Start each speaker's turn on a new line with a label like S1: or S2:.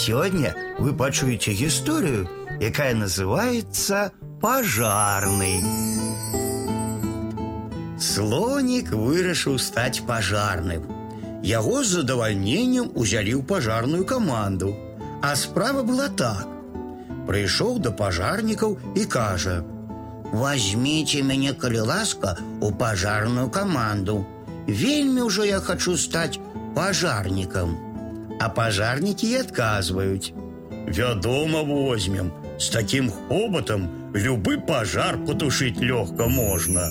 S1: Сегодня вы пачуеце гісторыю, якая называется пожарный. Слоник вырашыў стаць пажарным. Яго з задавальненнем узялі ў пажарную каманду. А справа была так. Прыйшоў да пажарнікаў і кажа: « Возьмите мяне, калі ласка, у пажарную каманду. Вельмі ўжо я хочу стаць пажарнікам. А пажарнікі і адказваюць: « Вядома, возьмем, с таким хоботом любы пожар потушить легко можно.